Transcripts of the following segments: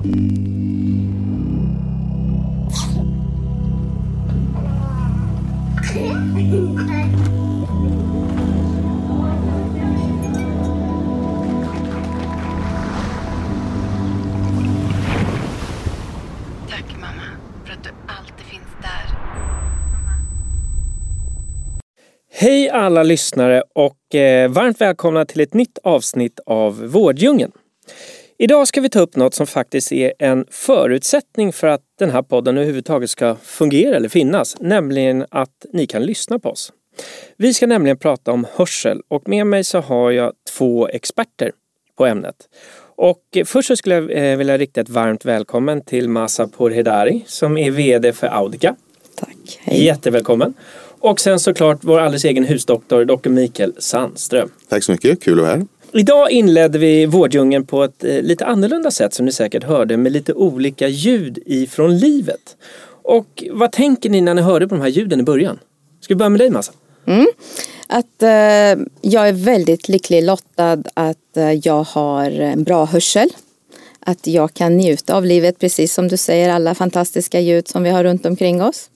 Tack mamma för att du alltid finns där. Hej alla lyssnare och eh, varmt välkomna till ett nytt avsnitt av Vårddjungeln. Idag ska vi ta upp något som faktiskt är en förutsättning för att den här podden överhuvudtaget ska fungera eller finnas, nämligen att ni kan lyssna på oss. Vi ska nämligen prata om hörsel och med mig så har jag två experter på ämnet. Och först så skulle jag eh, vilja rikta ett varmt välkommen till Masa Pourhedari som är VD för Audica. Tack. Hej. Jättevälkommen! Och sen såklart vår alldeles egen husdoktor, doktor Mikael Sandström. Tack så mycket, kul att vara här. Idag inledde vi vårddjungeln på ett eh, lite annorlunda sätt som ni säkert hörde med lite olika ljud ifrån livet. Och vad tänker ni när ni hörde på de här ljuden i början? Ska vi börja med dig Massa? Att eh, jag är väldigt lycklig lottad att eh, jag har en bra hörsel. Att jag kan njuta av livet precis som du säger, alla fantastiska ljud som vi har runt omkring oss.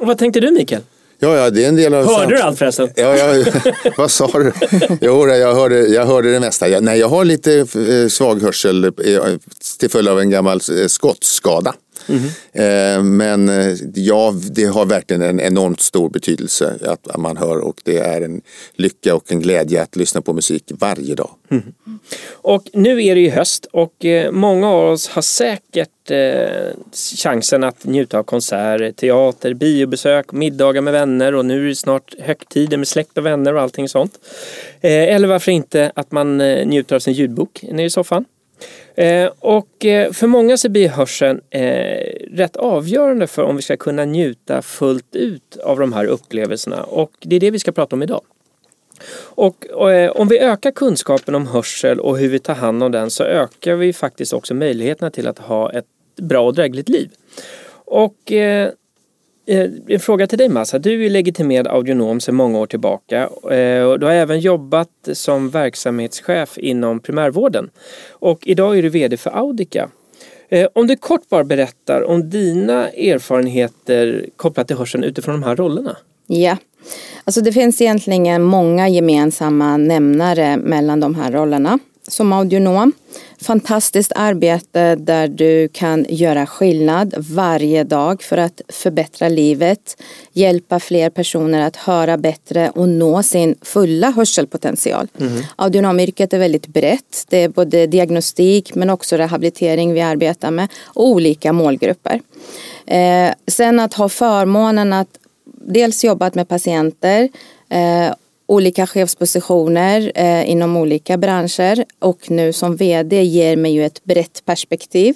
Och vad tänkte du Mikael? Ja, ja, det är en del av... Hörde du allt förresten? Ja, ja, vad sa du? Jo, jag hörde, jag hörde det mesta. Jag, nej, jag har lite eh, svag hörsel eh, till följd av en gammal eh, skottskada. Mm. men eh, ja, det har verkligen en enormt stor betydelse att, man hör och det är en lycka och en glädje att lyssna på musik varje dag. Mm. Och nu är det ju höst och eh, många av oss har säkert chansen att njuta av konserter, teater, biobesök, middagar med vänner och nu är det snart högtider med släkt och vänner och allting sånt. Eller varför inte att man njuter av sin ljudbok nere i soffan. Eh, och eh, för många så blir hörseln eh, rätt avgörande för om vi ska kunna njuta fullt ut av de här upplevelserna och det är det vi ska prata om idag. Och, och om vi ökar kunskapen om hörsel och hur vi tar hand om den så ökar vi faktiskt också möjligheterna till att ha ett bra och drägligt liv. Och eh, Eh, en fråga till dig Massa, du är legitimerad audionom sedan många år tillbaka eh, och du har även jobbat som verksamhetschef inom primärvården. Och idag är du VD för Audica. Eh, om du kort bara berättar om dina erfarenheter kopplat till hörseln utifrån de här rollerna. Ja, alltså det finns egentligen många gemensamma nämnare mellan de här rollerna. Som audionom, fantastiskt arbete där du kan göra skillnad varje dag för att förbättra livet, hjälpa fler personer att höra bättre och nå sin fulla hörselpotential. Audionomyrket är väldigt brett. Det är både diagnostik men också rehabilitering vi arbetar med och olika målgrupper. Eh, sen att ha förmånen att dels jobbat med patienter, eh, olika chefspositioner eh, inom olika branscher och nu som vd ger mig ju ett brett perspektiv.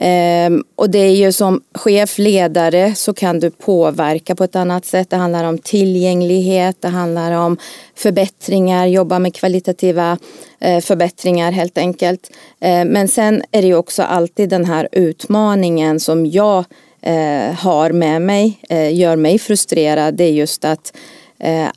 Eh, och det är ju som chef, ledare så kan du påverka på ett annat sätt. Det handlar om tillgänglighet, det handlar om förbättringar, jobba med kvalitativa eh, förbättringar helt enkelt. Eh, men sen är det ju också alltid den här utmaningen som jag eh, har med mig, eh, gör mig frustrerad, det är just att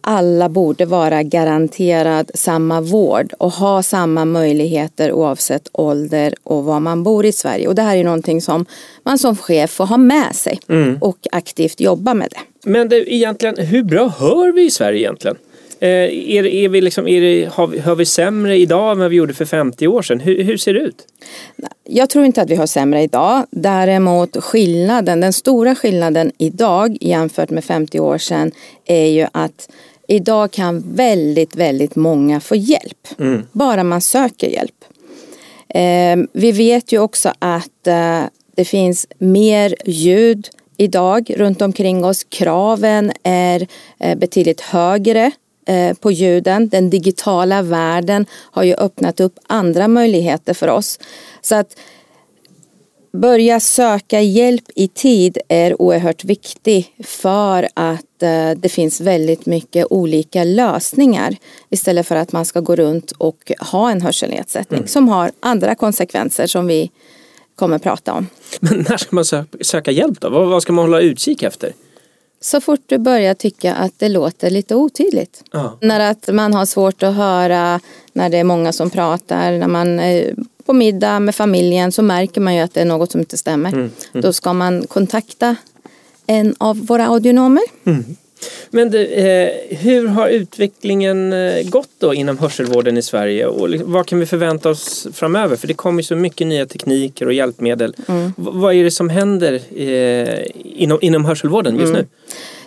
alla borde vara garanterad samma vård och ha samma möjligheter oavsett ålder och var man bor i Sverige. Och det här är någonting som man som chef får ha med sig och aktivt jobba med det. Men det, egentligen, hur bra hör vi i Sverige egentligen? Eh, är, är vi liksom, är det, har vi, hör vi sämre idag än vad vi gjorde för 50 år sedan? Hur, hur ser det ut? Jag tror inte att vi har sämre idag. Däremot skillnaden, den stora skillnaden idag jämfört med 50 år sedan är ju att idag kan väldigt, väldigt många få hjälp. Bara man söker hjälp. Eh, vi vet ju också att eh, det finns mer ljud idag runt omkring oss. Kraven är eh, betydligt högre på ljuden. Den digitala världen har ju öppnat upp andra möjligheter för oss. Så att börja söka hjälp i tid är oerhört viktigt för att eh, det finns väldigt mycket olika lösningar istället för att man ska gå runt och ha en hörselnedsättning som har andra konsekvenser som vi kommer prata om. Men när ska man sö- söka hjälp då? Vad, vad ska man hålla utkik efter? Så fort du börjar tycka att det låter lite otydligt. Ja. När att man har svårt att höra, när det är många som pratar, när man är på middag med familjen så märker man ju att det är något som inte stämmer. Då ska man kontakta en av våra audionomer. Men du, eh, hur har utvecklingen eh, gått då inom hörselvården i Sverige och liksom, vad kan vi förvänta oss framöver? För det kommer ju så mycket nya tekniker och hjälpmedel. V- vad är det som händer eh, inom, inom hörselvården just nu?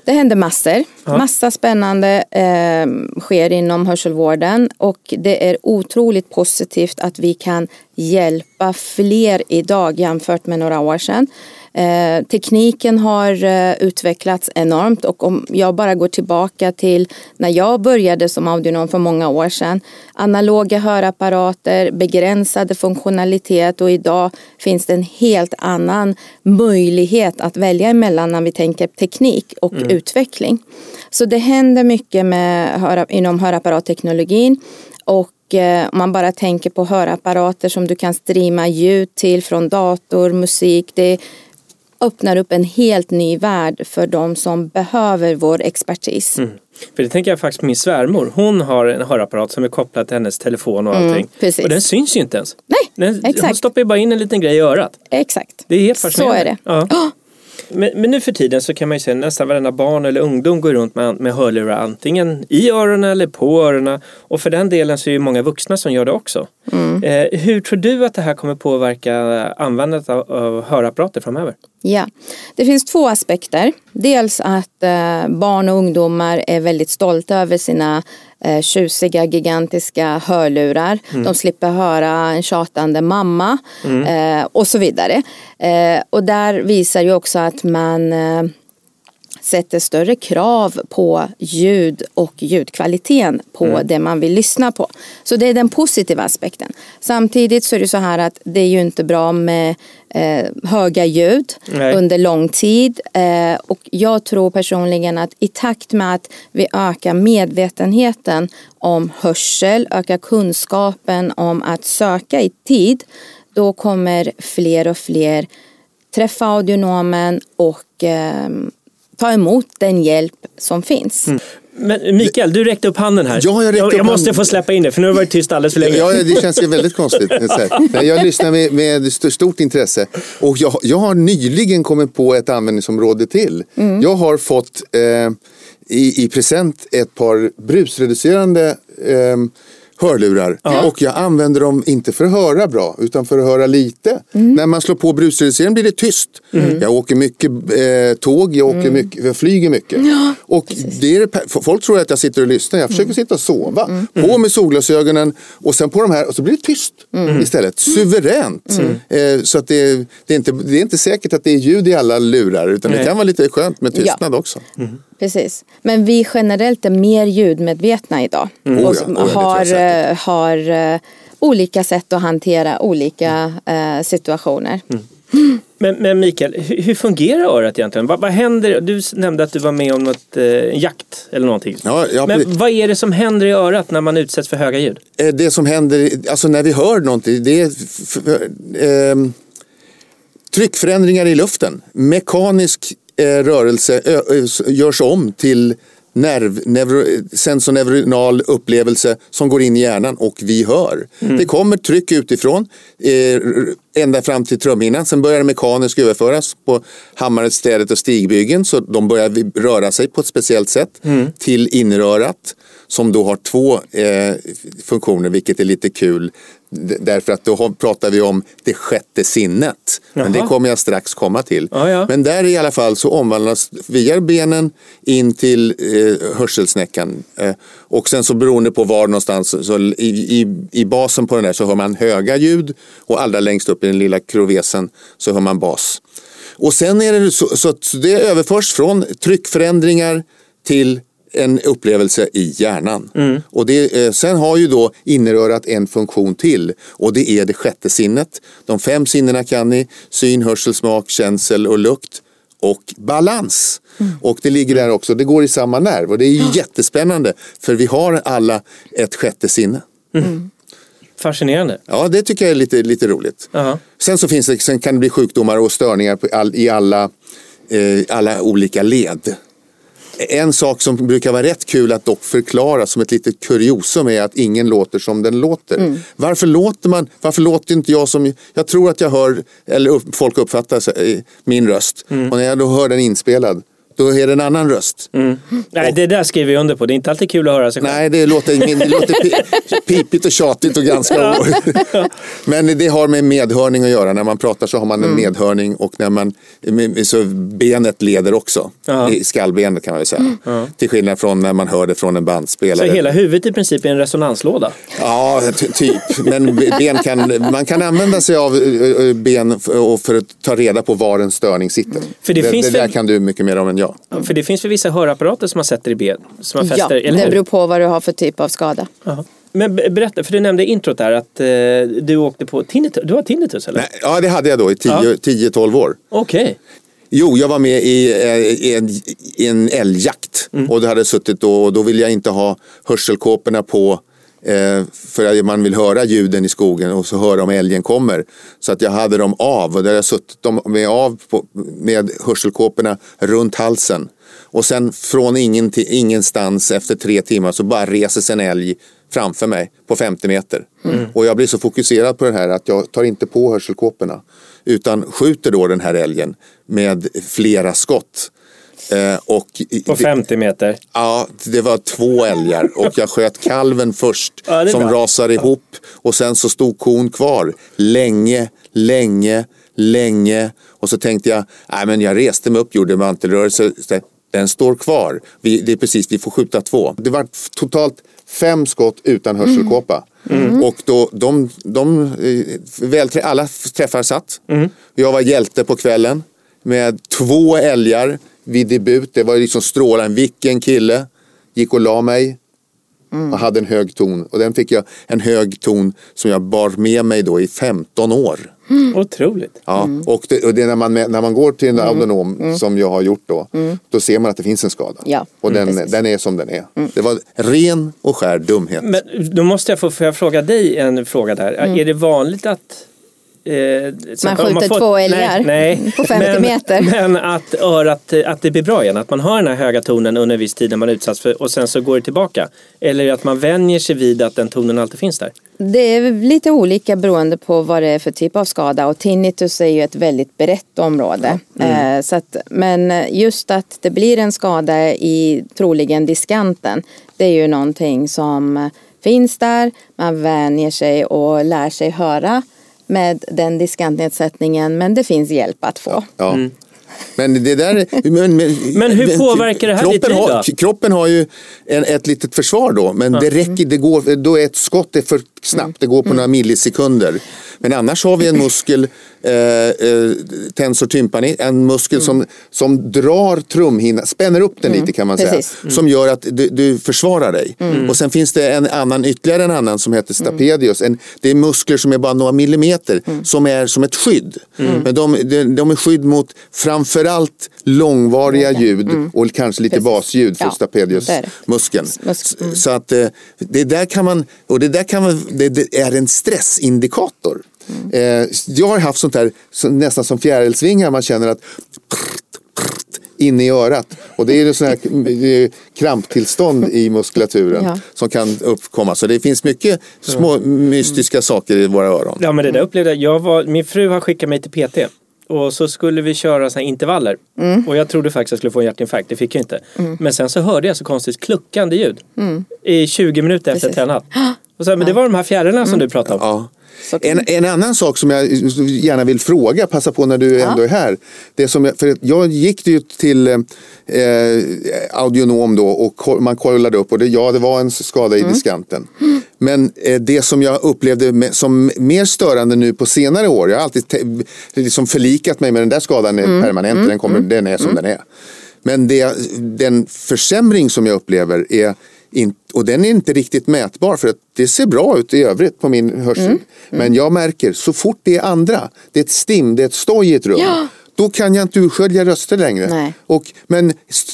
Det händer massor. Massa spännande eh, sker inom hörselvården och det är otroligt positivt att vi kan hjälpa fler idag jämfört med några år sedan. Eh, tekniken har eh, utvecklats enormt och om jag bara går tillbaka till när jag började som audionom för många år sedan. Analoga hörapparater, begränsade funktionalitet och idag finns det en helt annan möjlighet att välja emellan när vi tänker teknik och utveckling. Så det händer mycket med höra, inom hörapparatteknologin och eh, om man bara tänker på hörapparater som du kan streama ljud till från dator, musik. Det öppnar upp en helt ny värld för de som behöver vår expertis. För det tänker jag faktiskt på min svärmor. Hon har en hörapparat som är kopplad till hennes telefon och allting. precis. Och den syns ju inte ens. Nej, Den, Hon exakt. stoppar ju bara in en liten grej i örat. Exakt. Det är helt Så fascinerande. är det. Ja. Men, men nu för tiden så kan man ju att nästan varenda barn eller ungdom går runt med, med hörlurar antingen i öronen eller på öronen. Och för den delen så är det många vuxna som gör det också. Mm. Eh, hur tror du att det här kommer påverka användandet av, av hörapparater framöver? Ja, det finns två aspekter. Dels att eh, barn och ungdomar är väldigt stolta över sina eh, tjusiga, gigantiska hörlurar. De slipper höra en tjatande mamma eh, och så vidare. Eh, och där visar ju också att man eh, sätter större krav på ljud och ljudkvaliteten på det man vill lyssna på. Så det är den positiva aspekten. Samtidigt så är det så här att det är ju inte bra med eh, höga ljud Nej. under lång tid. Eh, och jag tror personligen att i takt med att vi ökar medvetenheten om hörsel, ökar kunskapen om att söka i tid, då kommer fler och fler träffa audionomen och eh, ta emot den hjälp som finns. Men Mikael, du räckte upp handen här. Ja, jag jag, jag måste handen. få släppa in det för nu har du varit tyst alldeles för länge. Ja, det känns ju väldigt konstigt. Jag lyssnar med, med st- stort intresse. Och jag, jag har nyligen kommit på ett användningsområde till. Jag har fått eh, i, i present ett par brusreducerande eh, hörlurar. Och jag använder dem inte för att höra bra utan för att höra lite. När man slår på brusreduceraren blir det tyst. Jag åker mycket eh, tåg, jag, åker mycket, jag flyger mycket. och det är, det folk tror att jag sitter och lyssnar. Jag försöker sitta och sova. På med solglasögonen och sen på de här och så blir det tyst istället. Suveränt. Eh, så att det, det, är inte, det är inte säkert att det är ljud i alla lurar utan det Nej. kan vara lite skönt med tystnad också. Precis. Men vi generellt är mer ljudmedvetna idag. Oh ja, och oh ja, det har. Eh, har eh, olika sätt att hantera olika eh, situationer. Men, men Mikael, hur, hur fungerar örat egentligen? Vad, vad händer? Du nämnde att du var med om något, eh, jakt eller någonting. Ja, ja, men vad är det som händer i örat när man utsätts för höga ljud? Eh, Det som händer, alltså när vi hör någonting, det är f- f- ehm, tryckförändringar i luften. Mekanisk eh, rörelse ö, ö, görs om till nerv, neuro, sensorneuronal upplevelse som går in i hjärnan och vi hör. Det kommer tryck utifrån eh, ända fram till trumhinnan. Sen börjar det mekaniskt överföras på hammaret, städet och stigbyggen så de börjar röra sig på ett speciellt sätt till inrörat som då har två eh, funktioner vilket är lite kul. Därför att då pratar vi om det sjätte sinnet. Men det Jaha. kommer jag strax komma till. Ja, ja. Men där i alla fall så omvandlas via benen in till eh, hörselsnäckan. Eh, och sen så beroende på var någonstans, så, så i, i, i basen på den där så hör man höga ljud och allra längst upp i den lilla krovesen så hör man bas. Och sen är det så, så att det överförs från tryckförändringar till en upplevelse i hjärnan. Och det, eh, sen har ju då innerörat en funktion till och det är det sjätte sinnet. De fem sinnena kan ni, syn, hörsel, smak, känsel och lukt och balans. Och det ligger där också, det går i samma nerv och det är ju jättespännande för vi har alla ett sjätte sinne. Fascinerande. Ja, det tycker jag är lite, lite roligt. Jaha. Sen, så finns det, sen kan det bli sjukdomar och störningar all, i alla, eh, alla olika led. En sak som brukar vara rätt kul att dock förklara som ett litet kuriosum är att ingen låter som den låter. Varför låter man, varför låter inte jag som, jag tror att jag hör, eller upp, folk uppfattar min röst. Och när jag då hör den inspelad, då är det en annan röst. Nej, det där skriver jag under på. Det är inte alltid kul att höra sig själv. Nej, det låter, det låter pi- pipigt och tjatigt och ganska o... Men det har med medhörning att göra. När man pratar så har man en medhörning och när man, så benet leder också. Ja. I skallbenet kan man väl säga. Till skillnad från när man hör det från en Så bandspelare. hela huvudet i princip är en resonanslåda. Ja, ty- typ. Men ben kan, man kan använda sig av ben och för att ta reda på var en störning sitter. För det det, finns det där väl- kan du mycket mer om än jag. För det finns väl vissa hörapparater som man sätter i ben. Som man Ja, fäster, eller det beror på vad du har för typ av skada. Jaha. Men be- berätta, för du nämnde i introt där att eh, du åkte på tinnitus. Du har tinnitus eller? Nej, ja, det hade jag då i Ja. 10-12 år. Okej. Jo, jag var med i, eh, i, en, i en älgjakt och då hade jag suttit då, och då vill jag inte ha hörselkåporna på för att man vill höra ljuden i skogen och så höra om älgen kommer. Så att jag hade dem av och där jag suttit dem med av på, med hörselkåporna runt halsen. Och sen från ingen, ingenstans efter tre timmar så bara reser sig en älg framför mig på 50 meter. Och jag blir så fokuserad på det här att jag tar inte på hörselkåporna utan skjuter då den här älgen med flera skott. Eh, och På det- 50 meter. Ja, det var två älgar och jag sköt kalven först Ja, som bra. rasade ihop och sen så stod kon kvar länge, länge, länge och så tänkte jag, nej men jag reste mig upp, gjorde mantelrörelse, den står kvar. Vi, det är precis, vi får skjuta två. Det var totalt fem skott utan hörselkåpa. Och då, de, de, eh, väl, alla träffar satt. Jag var hjälte på kvällen med två älgar vid debut. Det var liksom strålande. Vilken kille. Gick och la mig. Och hade en hög ton. Och den fick jag en hög ton som jag bar med mig då i 15 år. Otroligt. Ja, och det, och det är när, man, när man går till en autonom som jag har gjort då. Då ser man att det finns en skada. Ja, Och den, den är som den är. Det var ren och skär dumhet. Men då måste jag få jag fråga dig en fråga där. Är det vanligt att eh, om skjuter får- två älgar nej, nej. på 50 men, meter. Men att örat, att det blir bra igen. Att man har den här höga tonen under en viss tid när man utsatts för och sen så går det tillbaka. Eller att man vänjer sig vid att den tonen alltid finns där. Det är lite olika beroende på vad det är för typ av skada och tinnitus är ju ett väldigt brett område. Eh, så att, men just att det blir en skada i troligen diskanten det är ju någonting som finns där, man vänjer sig och lär sig höra med den diskantnedsättningen men det finns hjälp att få. Ja. Men det där... Men, men, Men hur påverkar det här ditt kroppen liv har, då? kroppen har ju en, ett litet försvar då. Men det räcker, det går, då är ett skott är för snabbt. Det går på några millisekunder. Men annars har vi en muskel, eh, eh, tensor tympani, en muskel som, som drar trumhinnan, spänner upp den lite kan man säga. Precis. Som gör att du, du försvarar dig. Och sen finns det en annan, ytterligare en annan som heter stapedius. En, det är muskler som är bara några millimeter som är som ett skydd. Men de, de, de är skydd mot framförallt långvariga ljud och kanske lite Precis. basljud för Ja, stapedius det är det. muskeln. Mus- mm. Så att eh, det där kan man, och det där kan man, det, det är en stressindikator. Mm. Eh, jag har haft sånt där så, nästan som fjärilsvingar, man känner att inne i örat. Och det är sånt här kramptillstånd i muskulaturen Ja. som kan uppkomma. Så det finns mycket små mystiska saker i våra öron. Ja men det där upplevde jag. jag var, min fru har skickat mig till PT. Och så skulle vi köra så här intervaller. Och jag trodde faktiskt att jag skulle få en hjärtinfarkt. Det fick jag inte. Men sen så hörde jag så konstigt kluckande ljud. I 20 minuter efter Precis. tränat. Och så, här, men det var de här fjärilarna som du pratade om. Ja. En, en annan sak som jag gärna vill fråga, passa på när du ändå är här. Det som jag, för jag gick ju till eh, audionom då och man kollade upp och det, ja, det var en skada i diskanten. Men eh, det som jag upplevde med, som mer störande nu på senare år, jag har alltid te- liksom förlikat mig med den där skadan är permanent, den, kommer, den är som den är. Men det, den försämring som jag upplever är in, och den är inte riktigt mätbar för att det ser bra ut i övrigt på min hörsel. Men jag märker så fort det är andra, det är ett stim, det är ett stoj i ett rum. Ja. Då kan jag inte urskilja röster längre. Nej. Och, men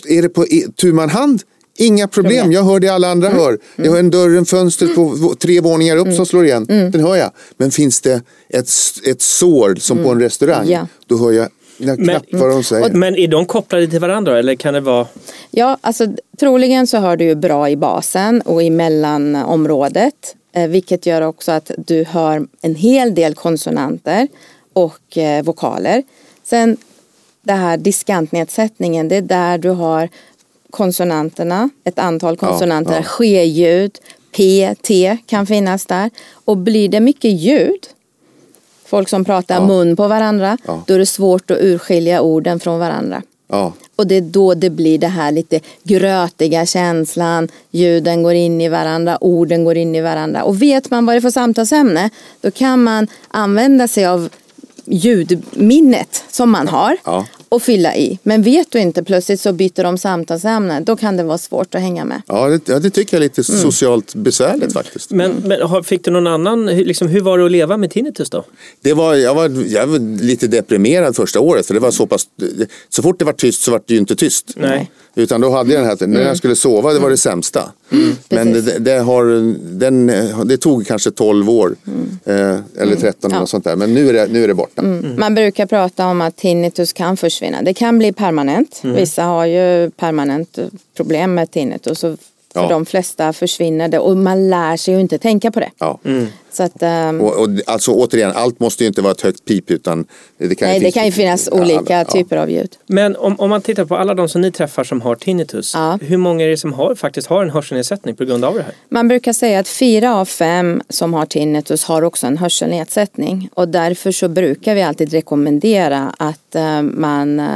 är det på tu man hand, inga problem. Problem. Jag hör det alla andra hör. Jag hör en dörr, en fönster på tre våningar upp som slår igen. Den hör jag. Men finns det ett, ett sår som på en restaurang, Ja. då hör jag jag Men- vad de säger. Men är de kopplade till varandra eller kan det vara? Ja, alltså troligen så hör du ju bra i basen och i mellanområdet. Eh, vilket gör också att du hör en hel del konsonanter och eh, vokaler. Sen det här diskantnedsättningen, det är där du har konsonanterna, ett antal konsonanter, ja. ske-ljud, p, t kan finnas där. Och blir det mycket ljud, folk som pratar Ja. mun på varandra, Ja. då är det svårt att urskilja orden från varandra. Ja. Och det är då det blir det här lite grötiga känslan, ljuden går in i varandra, orden går in i varandra. Och vet man vad det är för samtalsämne, då kan man använda sig av ljudminnet som man har. Och fylla i. Men vet du inte, plötsligt så byter de samtalsämne, då kan det vara svårt att hänga med. Ja, det, ja, det tycker jag är lite Mm. socialt besvärligt faktiskt. Men, men fick du någon annan, hur- liksom, hur var det att leva med tinnitus då? Det var, jag, var, jag var lite deprimerad första året för det var så pass, så fort det var tyst så var det ju inte tyst. Nej. Utan då hade jag den här, när jag skulle sova det var det sämsta. Men det, det, har, den, det tog kanske 12 år, eh, eller 13 eller Ja. sånt där. Men nu är det, nu är det borta. Man brukar prata om att tinnitus kan försvinna. Det kan bli permanent. Vissa har ju permanent problem med tinnitus. Och för Ja. de flesta försvinner det och man lär sig ju inte tänka på det. Ja. Så att, ehm, Och, och, alltså återigen, allt måste ju inte vara ett högt pip utan det kan, nej, det finnas- kan ju finnas Ja, olika ja. typer av ljud. Men om, om man tittar på alla de som ni träffar som har tinnitus. Ja. Hur många är det som har, faktiskt har en hörselnedsättning på grund av det här? Man brukar säga att fyra av fem som har tinnitus har också en hörselnedsättning. Och därför så brukar vi alltid rekommendera att eh, man eh,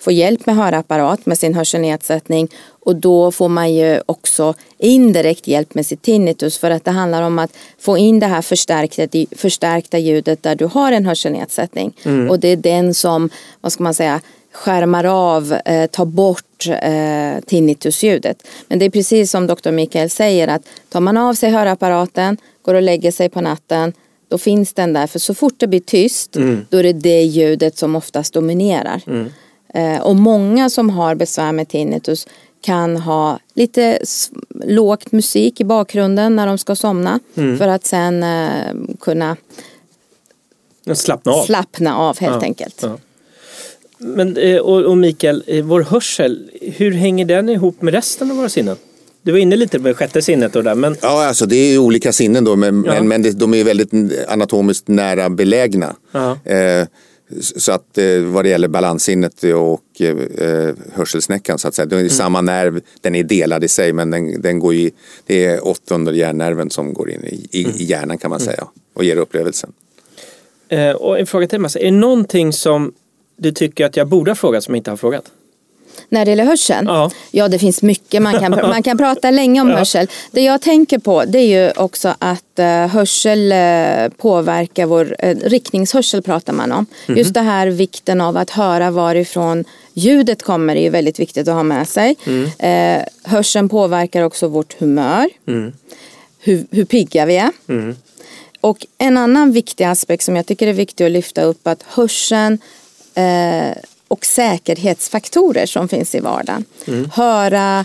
får hjälp med hörapparat med sin hörselnedsättning. Och då får man ju också indirekt hjälp med sitt tinnitus. För att det handlar om att få in det här förstärkta, förstärkta ljudet där du har en hörselnedsättning. Och det är den som, vad ska man säga, skärmar av, eh, tar bort eh, tinnitusljudet. Men det är precis som doktor Mikael säger att tar man av sig hörapparaten, går och lägger sig på natten, då finns den där. För så fort det blir tyst, då är det det ljudet som oftast dominerar. Eh, och många som har besvär med tinnitus kan ha lite lågt musik i bakgrunden när de ska somna. För att sen eh, kunna Slappna av. slappna av helt Ja, enkelt. ja. Men, eh, och, och Mikael, eh, vår hörsel, hur hänger den ihop med resten av våra sinnen? Du var inne lite på sjätte sinnet och där, men Ja, alltså det är ju olika sinnen då, men, Ja. men, men det, de är väldigt anatomiskt nära belägna. Ja. Eh, så att eh, vad det gäller balanssinnet och eh, hörselsnäckan så att säga, det är Mm. samma nerv, den är delad i sig men den, den går i, det är åttonde hjärnnerven som går in i, i, Mm. i hjärnan kan man säga och ger upplevelsen. eh, och en fråga till Massa, är det någonting som du tycker att jag borde ha frågat som jag inte har frågat? När det gäller hörseln? Ja. Ja, det finns mycket. Man kan, man kan prata länge om Ja. hörsel. Det jag tänker på det är ju också att eh, hörsel eh, påverkar vår eh, riktningshörsel pratar man om. Just det här vikten av att höra varifrån ljudet kommer är ju väldigt viktigt att ha med sig. Eh, hörseln påverkar också vårt humör. Hur, hur pigga vi är. Och en annan viktig aspekt som jag tycker är viktig att lyfta upp att hörseln eh, och säkerhetsfaktorer som finns i vardagen. Höra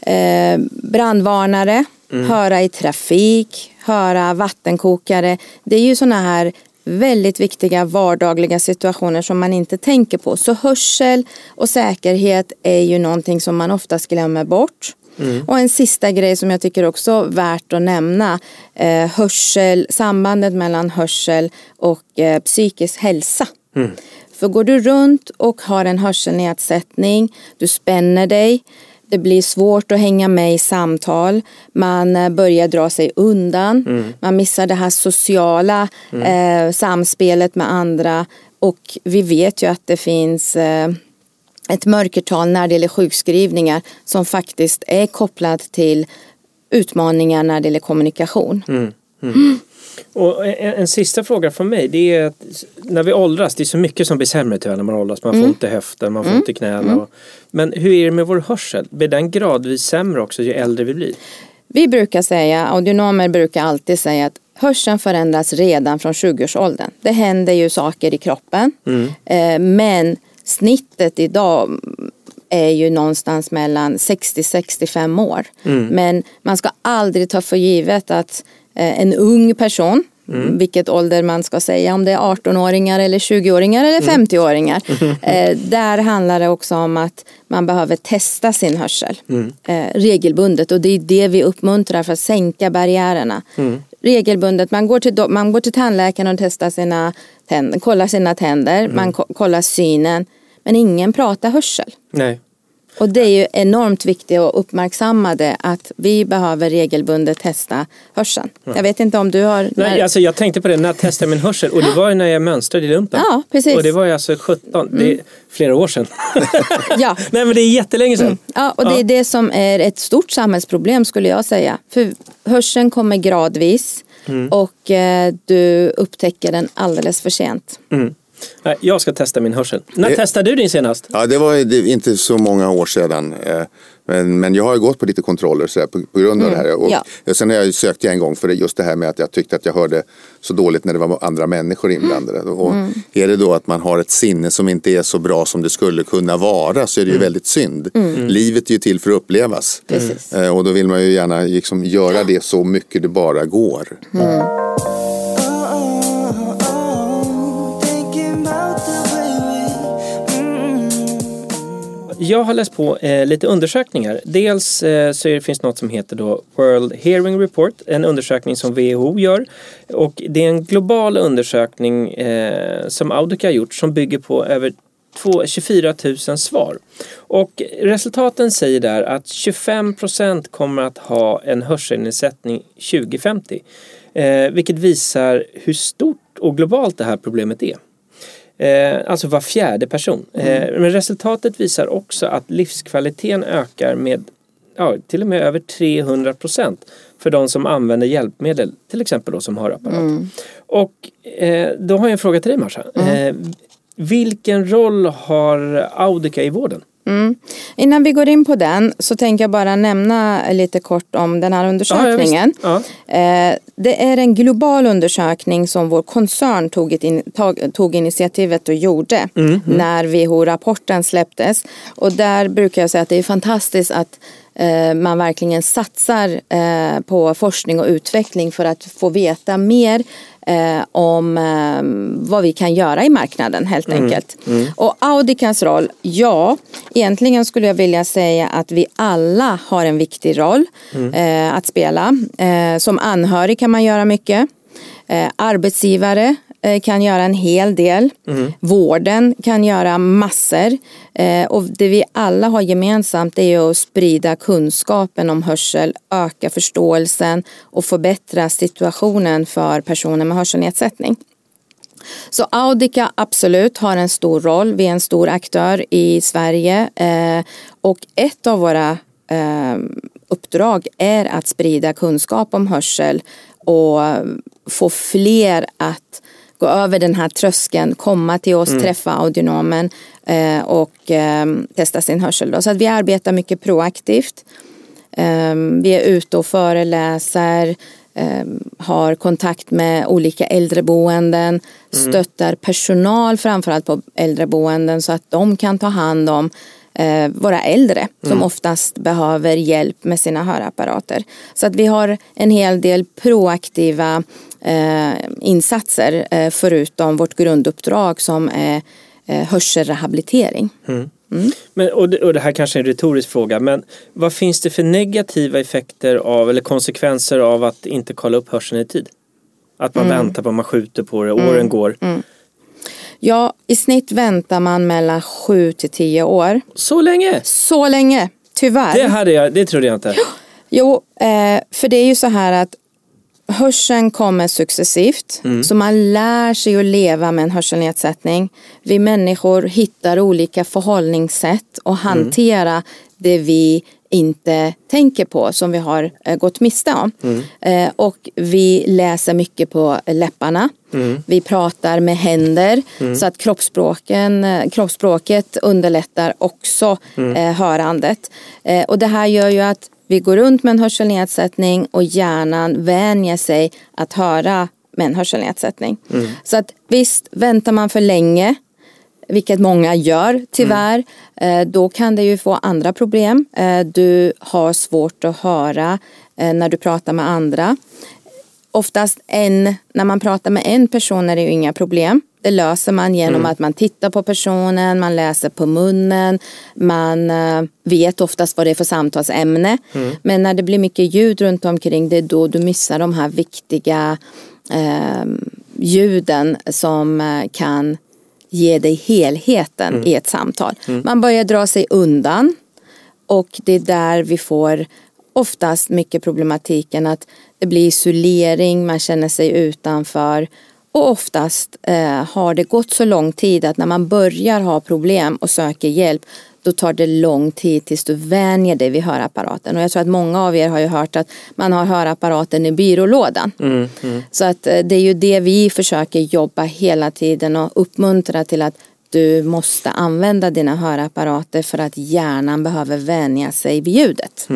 eh, brandvarnare, höra i trafik, höra vattenkokare. Det är ju sådana här väldigt viktiga vardagliga situationer som man inte tänker på. Så hörsel och säkerhet är ju någonting som man oftast glömmer bort. Mm. Och en sista grej som jag tycker också värt att nämna. Eh, hörsel, sambandet mellan hörsel och eh, psykisk hälsa. Mm. För går du runt och har en hörselnedsättning, du spänner dig, det blir svårt att hänga med i samtal, man eh, börjar dra sig undan, mm. man missar det här sociala mm. eh, samspelet med andra och vi vet ju att det finns eh, ett mörkertal när det gäller sjukskrivningar som faktiskt är kopplat till utmaningar när det gäller kommunikation. Mm. Mm. Och en, en, sista fråga från mig det är att när vi åldras, det är så mycket som blir sämre tyvärr när man åldras. Man får mm. ont i höften, man får mm. ont i knäna. Mm. Och, men hur är det med vår hörsel? Blir den gradvis sämre också ju äldre vi blir? Vi brukar säga, audionomer brukar alltid säga att hörseln förändras redan från 20-årsåldern. Det händer ju saker i kroppen. Mm. Eh, men snittet idag är ju någonstans mellan 60-65 år. Mm. Men man ska aldrig ta för givet att en ung person Mm. Vilket ålder man ska säga, om det är 18-åringar eller 20-åringar eller 50-åringar. Mm. Eh, där handlar det också om att man behöver testa sin hörsel mm. eh, regelbundet och det är det vi uppmuntrar för att sänka barriärerna. Mm. Regelbundet, man går, till, man går till tandläkaren och testar sina tänder, kollar sina tänder, man mm. kollar synen. Men ingen pratar hörsel. Nej. Och det är ju enormt viktigt att uppmärksamma det att vi behöver regelbundet testa hörseln. Ja. Jag vet inte om du har... Nej, alltså jag tänkte på det när jag testade min hörsel och det var ju när jag mönstrade i lumpen. Ja, precis. Och det var ju alltså 17, mm. det är mm. flera år sedan. ja. Nej men det är jättelänge sedan. Mm. Ja, och det är det som är ett stort samhällsproblem skulle jag säga. För hörseln kommer gradvis mm. och eh, du upptäcker den alldeles för sent. Mm. Nej, jag ska testa min hörsel. När det, testade du din senast? Ja, det var inte så många år sedan. Eh, men, men jag har gått på lite kontroller så här, på, på grund av mm, det här. Och ja. Sen har jag sökt en gång för det, just det här med att jag tyckte att jag hörde så dåligt när det var andra människor inblandade. Mm. Och är det då att man har ett sinne som inte är så bra som det skulle kunna vara så är det ju mm. väldigt synd. Mm. Livet är ju till för att upplevas. Eh, och då vill man ju gärna liksom göra det så mycket det bara går. Jag har läst på eh, lite undersökningar. Dels eh, så det finns något som heter då World Hearing Report, en undersökning som WHO gör. Och det är en global undersökning eh, som Audica har gjort som bygger på över 24 000 svar. Och resultaten säger där att 25 procent kommer att ha en hörselnedsättning 2050. Eh, vilket visar hur stort och globalt det här problemet är. Eh, alltså var fjärde person. Mm. Eh, men resultatet visar också att livskvaliteten ökar med ja, till och med över 300 procent för de som använder hjälpmedel, till exempel då som hörapparat. Mm. Och eh, då har jag en fråga till dig Marsha. Mm. Eh, vilken roll har Audica i vården? Mm. Innan vi går in på den så tänker jag bara nämna lite kort om den här undersökningen. Ja, ja, eh, det är en global undersökning som vår koncern tog, in, tog, initiativet och gjorde mm, mm. när WHO-rapporten släpptes. Och där brukar jag säga att det är fantastiskt att eh, man verkligen satsar eh, på forskning och utveckling för att få veta mer eh, om eh, vad vi kan göra i marknaden helt mm. enkelt. Mm. Och Audicas roll, ja, egentligen skulle jag vilja säga att vi alla har en viktig roll mm. eh, att spela. Eh, som anhörig kan man göra mycket. Eh, arbetsgivare kan göra en hel del. Mm. Vården kan göra massor. Eh, och det vi alla har gemensamt är att sprida kunskapen om hörsel, öka förståelsen och förbättra situationen för personer med hörselnedsättning. Så Audica absolut har en stor roll. Vi är en stor aktör i Sverige eh, och ett av våra uppdrag är att sprida kunskap om hörsel och få fler att gå över den här tröskeln, komma till oss, mm. träffa audionomen eh, och eh, testa sin hörsel. Då. Så att vi arbetar mycket proaktivt. Eh, vi är ute och föreläser, ehm, har kontakt med olika äldreboenden, mm. stöttar personal framförallt på äldreboenden så att de kan ta hand om eh, våra äldre som oftast behöver hjälp med sina hörapparater. Så att vi har en hel del proaktiva eh, insatser eh, förutom vårt grunduppdrag som är eh, hörselrehabilitering. Men, och, det, och det här kanske är en retorisk fråga, men vad finns det för negativa effekter av eller konsekvenser av att inte kolla upp hörseln i tid? Att man väntar på, man skjuter på det, åren går. Ja, i snitt väntar man mellan 7 till 10 år. Så länge! Så länge, tyvärr. Det, hade jag, det trodde jag inte. Jo, eh, för det är ju så här att hörseln kommer successivt. Så man lär sig att leva med en hörselnedsättning. Vi människor hittar olika förhållningssätt och hantera det vi inte tänker på som vi har eh, gått miste om. Eh, och vi läser mycket på läpparna. Vi pratar med händer så att kroppsspråken, eh, kroppsspråket underlättar också eh, hörandet. Eh, och det här gör ju att vi går runt med en hörselnedsättning och hjärnan vänjer sig att höra med en hörselnedsättning. Så att visst, väntar man för länge vilket många gör tyvärr, eh, då kan det ju få andra problem. Eh, Du har svårt att höra eh, när du pratar med andra. Oftast en, när man pratar med en person är det ju inga problem. Det löser man genom att man tittar på personen, man läser på munnen, man eh, vet oftast vad det är för samtalsämne. Men när det blir mycket ljud runt omkring det är då du missar de här viktiga eh, ljuden som eh, kan ge dig helheten i ett samtal. Man börjar dra sig undan och det är där vi får oftast mycket problematiken att det blir isolering, man känner sig utanför och oftast eh, har det gått så lång tid att när man börjar ha problem och söker hjälp då tar det lång tid tills du vänjer dig vid hörapparaten. Och jag tror att många av er har ju hört att man har hörapparaten i byrålådan. Så att eh, det är ju det vi försöker jobba hela tiden och uppmuntra till att du måste använda dina hörapparater för att hjärnan behöver vänja sig vid ljudet.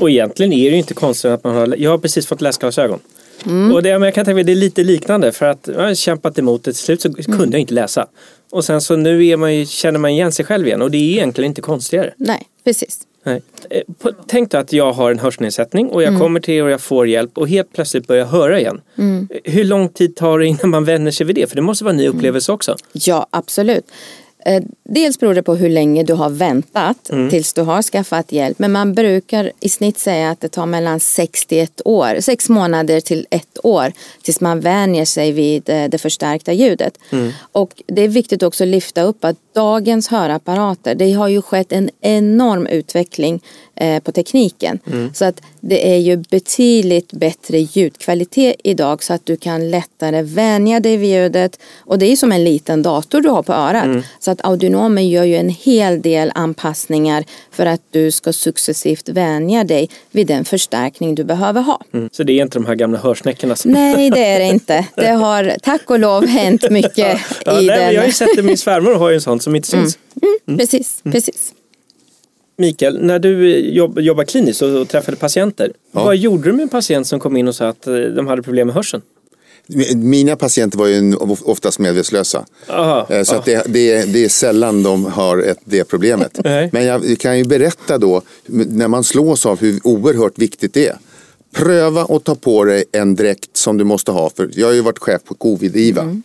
Och egentligen är det ju inte konstigt att man har, jag har precis fått läsglasögon. Mm. Och det, men jag kan tänka mig det är lite liknande för att jag har kämpat emot det. Till slut så Mm. kunde jag inte läsa. Och sen så nu man ju, känner man igen sig själv igen och det är egentligen inte konstigare. Nej, precis. Nej. Eh, Tänk dig att jag har en hörselnedsättning och jag Mm. kommer till er och jag får hjälp och helt plötsligt börjar jag höra igen. Mm. Hur lång tid tar det innan man vänjer sig vid det? För det måste vara en ny upplevelse också. Ja, absolut. Eh, Dels beror det på hur länge du har väntat tills du har skaffat hjälp. Men man brukar i snitt säga att det tar mellan 6 till ett år, sex månader till ett år tills man vänjer sig vid eh, det förstärkta ljudet. Och det är viktigt också att lyfta upp att dagens hörapparater, det har ju skett en enorm utveckling eh, på tekniken. Så att det är ju betydligt bättre ljudkvalitet idag så att du kan lättare vänja dig vid ljudet. Och det är som en liten dator du har på örat. Så att audionomen gör ju en hel del anpassningar för att du ska successivt vänja dig vid den förstärkning du behöver ha. Mm. Så det är inte de här gamla hörsnäckorna som... Nej, det är det inte. Det har tack och lov hänt mycket Ja, i nej, den. Mm. jag har ju sett det, min svärmor har ju en sån som inte syns. Precis, precis. Mikael, när du jobb, jobbar kliniskt och, och träffade patienter, Ja. vad gjorde du med en patient som kom in och sa att eh, de hade problem med hörseln? Mina patienter var ju oftast medvetslösa. Aha, Eh, Så att det, det, är, det är sällan de har ett, det problemet. Men jag kan ju berätta då, när man slås av hur oerhört viktigt det är. Pröva att ta på dig en dräkt som du måste ha. För jag har ju varit chef på covid-IVA.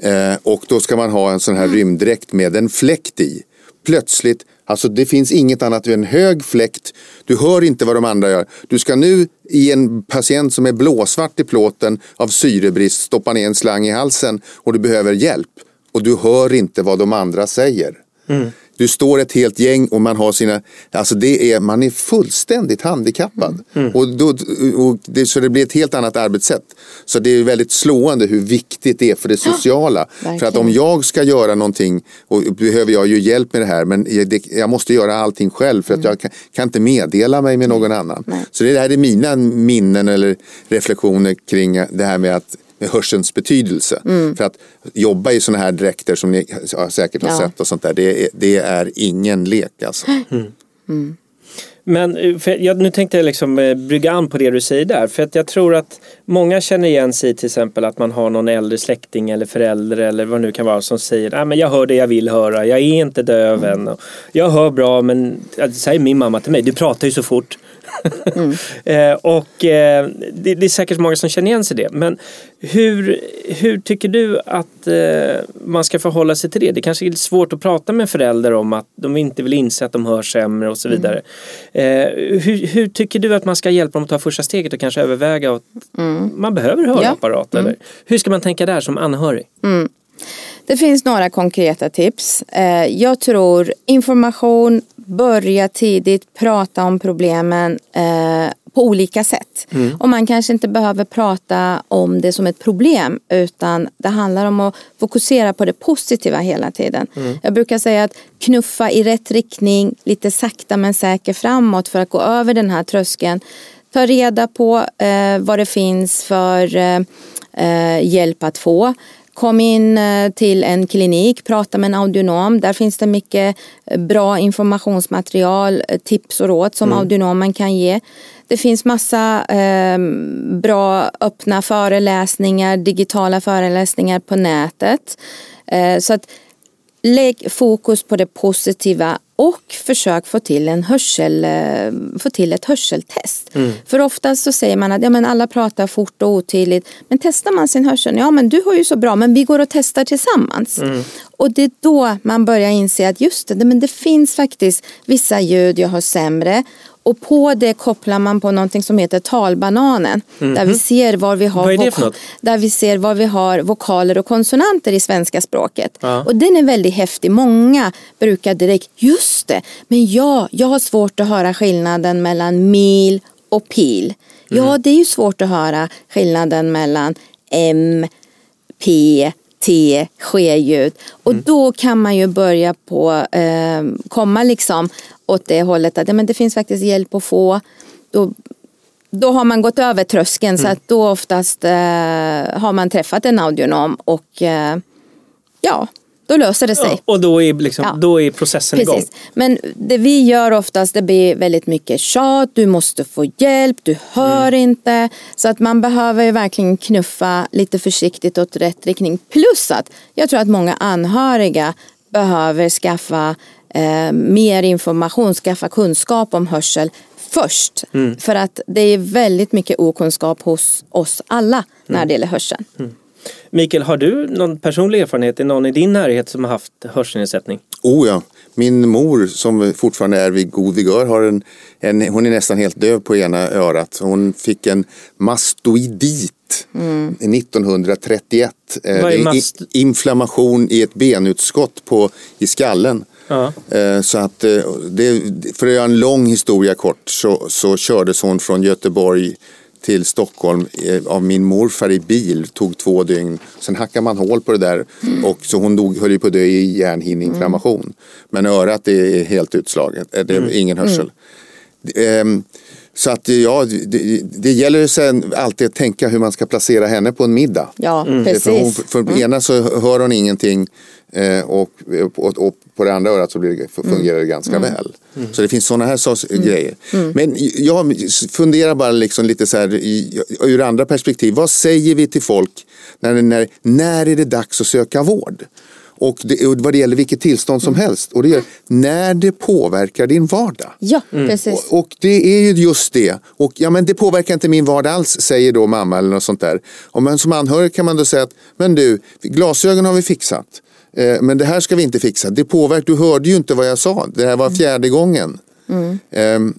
Eh, och då ska man ha en sån här rymddräkt med en fläkt i. Plötsligt, alltså det finns inget annat än en hög fläkt. Du hör inte vad de andra gör. Du ska nu i en patient som är blåsvart i plåten av syrebrist stoppa ner en slang i halsen och du behöver hjälp. Och du hör inte vad de andra säger. Du står ett helt gäng och man har sina, alltså det är, man är fullständigt handikappad. Och då, och det, så det blir ett helt annat arbetssätt. Så det är väldigt slående hur viktigt det är för det sociala. för att om jag ska göra någonting och behöver jag ju hjälp med det här men jag, det, jag måste göra allting själv för att jag kan, kan inte meddela mig med någon annan. Nej. Så det här är mina minnen eller reflektioner kring det här med att med hörselns betydelse. För att jobba i sådana här dräkter som ni säkert har Ja. sett och sånt där, det är, det är ingen lek alltså. Men eh, för jag, nu tänkte jag liksom eh, brygga an på det du säger där. För att jag tror att många känner igen sig till exempel att man har någon äldre släkting eller förälder eller vad det nu kan vara som säger att jag hör det jag vill höra, jag är inte döv än. Och Jag hör bra men, det säger min mamma till mig, du pratar ju så fort. Eh, och eh, det, det är säkert många som känner igen sig i det. Men hur, hur tycker du att eh, man ska förhålla sig till det? Det kanske är lite svårt att prata med föräldrar om att de inte vill inse att de hör sämre och så vidare. Eh, hur, hur tycker du att man ska hjälpa dem att ta första steget och kanske överväga att man behöver hörapparat? Eller? Hur ska man tänka där som anhörig? Det finns några konkreta tips. Jag tror information, börja tidigt, prata om problemen eh, på olika sätt. Och man kanske inte behöver prata om det som ett problem utan det handlar om att fokusera på det positiva hela tiden. Jag brukar säga att knuffa i rätt riktning, lite sakta men säkert framåt för att gå över den här tröskeln. Ta reda på eh, vad det finns för eh, eh, hjälp att få. Kom in eh, till en klinik, prata med en audionom. Där finns det mycket eh, bra informationsmaterial, eh, tips och råd som audionomen kan ge. Det finns massa eh, bra öppna föreläsningar, digitala föreläsningar på nätet. Eh, så att lägg fokus på det positiva och försök få till, en hörsel, eh, få till ett hörseltest. För oftast så säger man att ja, men alla pratar fort och otydligt. Men testar man sin hörsel, ja men du har ju så bra men vi går och testar tillsammans. Och det är då man börjar inse att just det, men det finns faktiskt vissa ljud jag har sämre. Och på det kopplar man på någonting som heter talbananen. Där vi ser var vi har något? där vi ser var vi har vokaler och konsonanter i svenska språket. Ja. Och den är väldigt häftig. Många brukar direkt, just det, men ja, jag har svårt att höra skillnaden mellan mil och pil. Ja, Mm. det är ju svårt att höra skillnaden mellan M, P, T, ske-ljud. Och Mm. då kan man ju börja på, eh, komma liksom åt det hållet att ja, men det finns faktiskt hjälp att få. Då, då har man gått över tröskeln så att då oftast eh, har man träffat en audionom och eh, ja, då löser det sig. Ja, och då är, liksom, Ja. då är processen igång. Precis. Men det vi gör oftast det blir väldigt mycket tjat, du måste få hjälp, du hör Mm. inte. Så att man behöver ju verkligen knuffa lite försiktigt åt rätt riktning. Plus att jag tror att många anhöriga behöver skaffa eh, mer information, skaffa kunskap om hörsel först. Mm. För att det är väldigt mycket okunskap hos oss alla Mm. när det gäller hörseln. Mikael, har du någon personlig erfarenhet? Är någon i din närhet som har haft hörselnedsättning? Oh ja, min mor som fortfarande är vid god vigör har en, en, hon är nästan helt döv på ena örat. Hon fick en mastoidit 1931. Eh, Vad är det mast- i- inflammation i ett benutskott på, i skallen. Ja. Eh, Så att, eh, det, för att göra en lång historia kort så, så kördes hon från Göteborg till Stockholm eh, av min morfar i bil. Tog två dygn. Sen hackade man hål på det där. Och så hon dog, höll ju på att dö i hjärnhinneinflammation. Men örat är helt utslaget. Eh, Det är ingen hörsel. Ehm, Så att ja, det, det gäller sen alltid att tänka hur man ska placera henne på en middag. Ja, För, hon, precis. för ena så hör hon ingenting eh, och, och, och på det andra örat så blir det, fungerar det ganska väl. Så det finns sådana här sorts grejer. Men jag funderar bara liksom lite så här i, ur andra perspektiv. Vad säger vi till folk när, när, när är det dags att söka vård? Och, det, och vad det gäller vilket tillstånd som helst. Och det är när det påverkar din vardag. Ja, precis. Och, och det är ju just det. Och ja, men det påverkar inte min vardag alls, säger då mamma eller något sånt där. Och men som anhörig kan man då säga att, men du, glasögon har vi fixat. Eh, men det här ska vi inte fixa. Det påverkar, du hörde ju inte vad jag sa. Det här var fjärde gången. Ehm,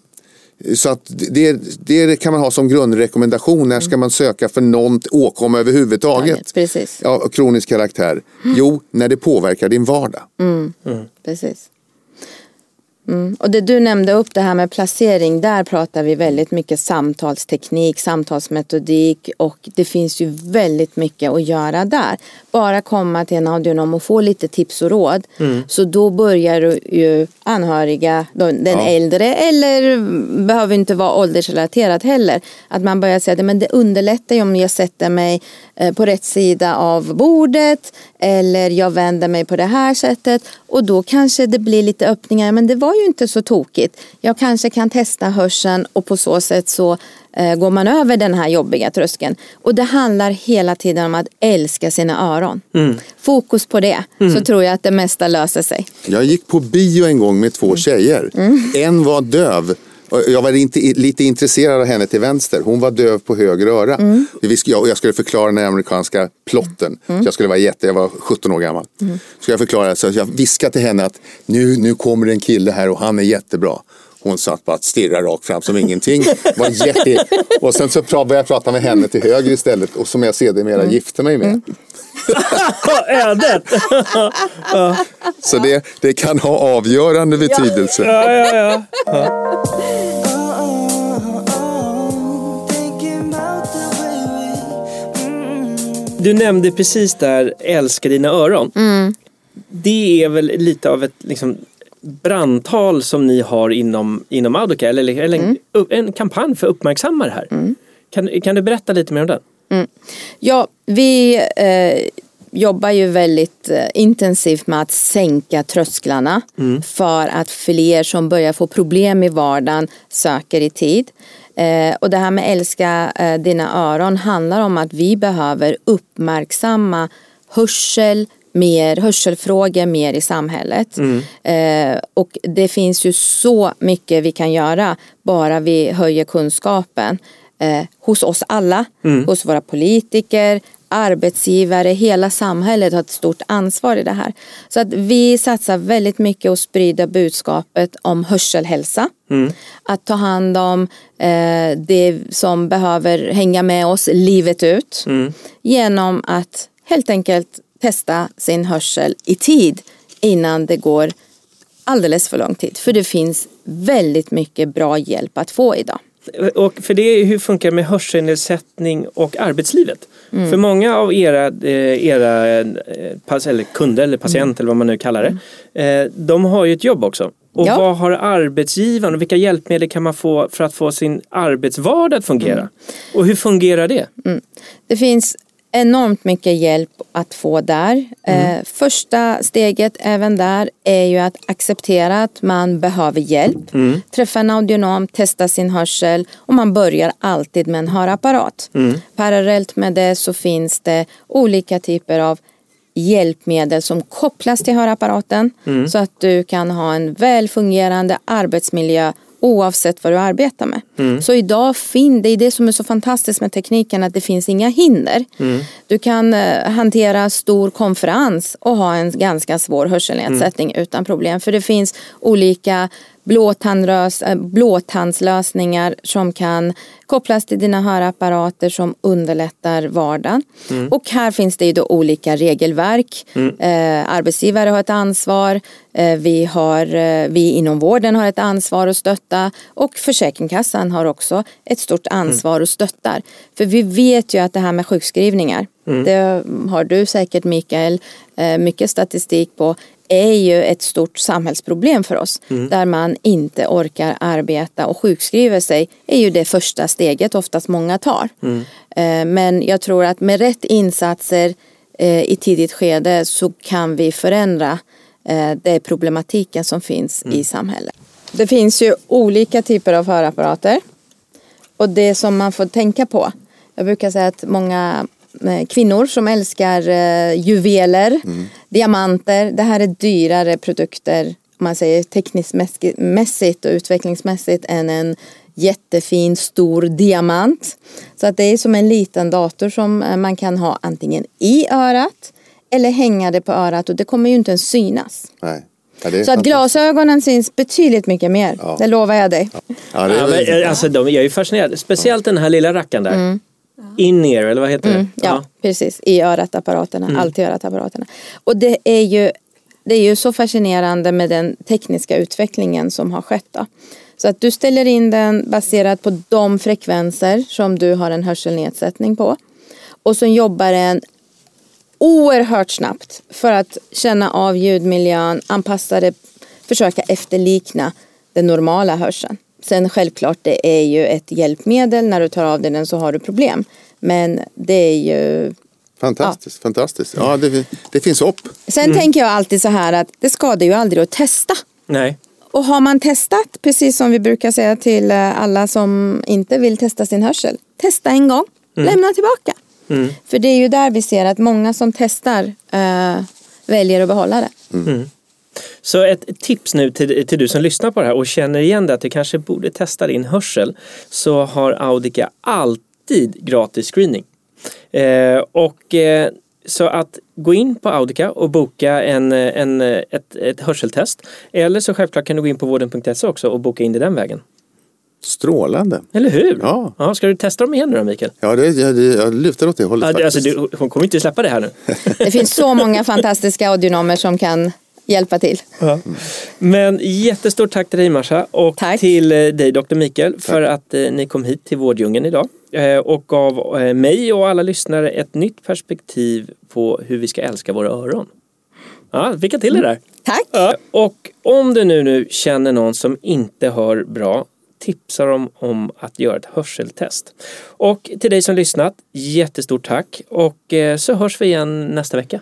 så att det, det kan man ha som grundrekommendation. När ska man söka för någon åkomma överhuvudtaget? Precis. Ja, kronisk karaktär. Jo, när det påverkar din vardag. Precis. Mm. Och det du nämnde upp det här med placering, där pratar vi väldigt mycket samtalsteknik, samtalsmetodik och det finns ju väldigt mycket att göra där. Bara komma till en audionom och få lite tips och råd. Så då börjar ju anhöriga, den Ja. äldre eller behöver inte vara åldersrelaterat heller. Att man börjar säga att det underlättar ju om jag sätter mig eh, på rätt sida av bordet eller jag vänder mig på det här sättet och då kanske det blir lite öppningar men det var ju inte så tokigt. Jag kanske kan testa hörseln och på så sätt så eh, går man över den här jobbiga tröskeln. Och det handlar hela tiden om att älska sina öron. Fokus på det så tror jag att det mesta löser sig. Jag gick på bio en gång med två tjejer. En var döv. Jag var inte, lite intresserad av henne till vänster. Hon var döv på höger öra. Sk- Jag, skulle förklara den amerikanska plotten. Så jag skulle vara jätte, jag var 17 år gammal. Så jag förklarade, så jag viskade till henne att nu, nu kommer en kille här och han är jättebra. Hon satt bara att stirra rakt fram som ingenting. Var jätte... Och sen så började jag prata med henne till höger istället och som jag sedermera gifte mig med. Ödet! Så det, det kan ha avgörande betydelse. Ja, ja, ja. Thinking Du nämnde precis där älska dina öron. Det är väl lite av ett liksom, brandtal som ni har inom, inom Audocare eller, eller en, en kampanj för att uppmärksamma det här. Kan, kan du berätta lite mer om den? Ja, vi eh, jobbar ju väldigt eh, intensivt med att sänka trösklarna för att fler som börjar få problem i vardagen söker i tid. Eh, och det här med älska eh, dina öron handlar om att vi behöver uppmärksamma hörsel mer, hörselfrågor mer i samhället. Eh, och det finns ju så mycket vi kan göra bara vi höjer kunskapen eh, hos oss alla, hos våra politiker, arbetsgivare, hela samhället har ett stort ansvar i det här. Så att vi satsar väldigt mycket att sprida budskapet om hörselhälsa. Att ta hand om eh, det som behöver hänga med oss livet ut. Genom att helt enkelt testa sin hörsel i tid innan det går alldeles för lång tid. För det finns väldigt mycket bra hjälp att få idag. Och för det är hur funkar det med hörselnedsättning och arbetslivet? För många av era, eh, era eh, pass, eller kunder eller patienter eller vad man nu kallar det. Eh, de har ju ett jobb också. Och Ja. vad har arbetsgivaren och vilka hjälpmedel kan man få för att få sin arbetsvardag att fungera? Och hur fungerar det? Det finns enormt mycket hjälp att få där. Eh, första steget även där är ju att acceptera att man behöver hjälp. Träffa en audionom, testa sin hörsel och man börjar alltid med en hörapparat. Parallellt med det så finns det olika typer av hjälpmedel som kopplas till hörapparaten så att du kan ha en väl fungerande arbetsmiljö oavsett vad du arbetar med. Så idag finns det är det som är så fantastiskt med tekniken att det finns inga hinder. Du kan eh, hantera stor konferens och ha en ganska svår hörselnedsättning utan problem för det finns olika eh, blåtandslösningar som kan kopplas till dina hörapparater som underlättar vardagen. Och här finns det ju då olika regelverk. Eh, arbetsgivare har ett ansvar, eh, vi, har, eh, vi inom vården har ett ansvar att stötta. Och Försäkringskassan har också ett stort ansvar och stöttar. För vi vet ju att det här med sjukskrivningar, det har du säkert Mikael eh, mycket statistik på, är ju ett stort samhällsproblem för oss. Där man inte orkar arbeta och sjukskriver sig är ju det första steget oftast många tar. Eh, Men jag tror att med rätt insatser eh, i tidigt skede så kan vi förändra eh, det problematiken som finns i samhället. Det finns ju olika typer av hörapparater. Och det som man får tänka på. Jag brukar säga att många kvinnor som älskar eh, juveler, diamanter. Det här är dyrare produkter om man säger tekniskt mässigt och utvecklingsmässigt än en jättefin stor diamant. Så att det är som en liten dator som eh, man kan ha antingen i örat eller hänga det på örat och det kommer ju inte ens synas. Nej. Ja, Så att glasögonen syns betydligt mycket mer. Ja. Det lovar jag dig. Ja, det Ja, men, är, eh, alltså, de, jag är ju fascinerad. Speciellt den här lilla rackaren där. In-ear eller vad heter det? Mm. Ja, precis. I örat-apparaterna. Allt i örat-apparaterna. Och det är, ju, det är ju så fascinerande med den tekniska utvecklingen som har skett. Då. Så att du ställer in den baserat på de frekvenser som du har en hörselnedsättning på. Och så jobbar den oerhört snabbt för att känna av ljudmiljön, anpassa det, försöka efterlikna den normala hörseln. Sen självklart det är ju ett hjälpmedel, när du tar av dig den så har du problem. Men det är ju... fantastiskt. fantastiskt. Ja, det, det finns hopp. Sen tänker jag alltid så här att det skadar ju aldrig att testa. Nej. Och har man testat, precis som vi brukar säga till eh, alla som inte vill testa sin hörsel, testa en gång, lämna tillbaka. För det är ju där vi ser att många som testar eh, väljer att behålla det. Så ett tips nu till, till du som lyssnar på det här och känner igen det att du kanske borde testa din hörsel så har Audica alltid gratis screening. Eh, och eh, så att gå in på Audica och boka en, en, ett, ett hörseltest. Eller så självklart kan du gå in på vården.se också och boka in det den vägen. Strålande. Eller hur? Ja. ja ska du testa dem igen nu då Mikael? Ja, det, jag, jag lutar åt det hållet Ja, det- faktiskt. alltså, du, hon kommer inte släppa det här nu. Det finns så många fantastiska audionomer som kan hjälpa till. Men jättestort tack till dig Marsha och Tack. till eh, dig Dr. Mikael för att eh, ni kom hit till Vårdjungeln idag eh, och gav mig och alla lyssnare ett nytt perspektiv på hur vi ska älska våra öron. Ja, lycka till det där! Tack! Ja, och om du nu, nu känner någon som inte hör bra tipsar dem om att göra ett hörseltest. Och till dig som lyssnat, jättestort tack och så hörs vi igen nästa vecka.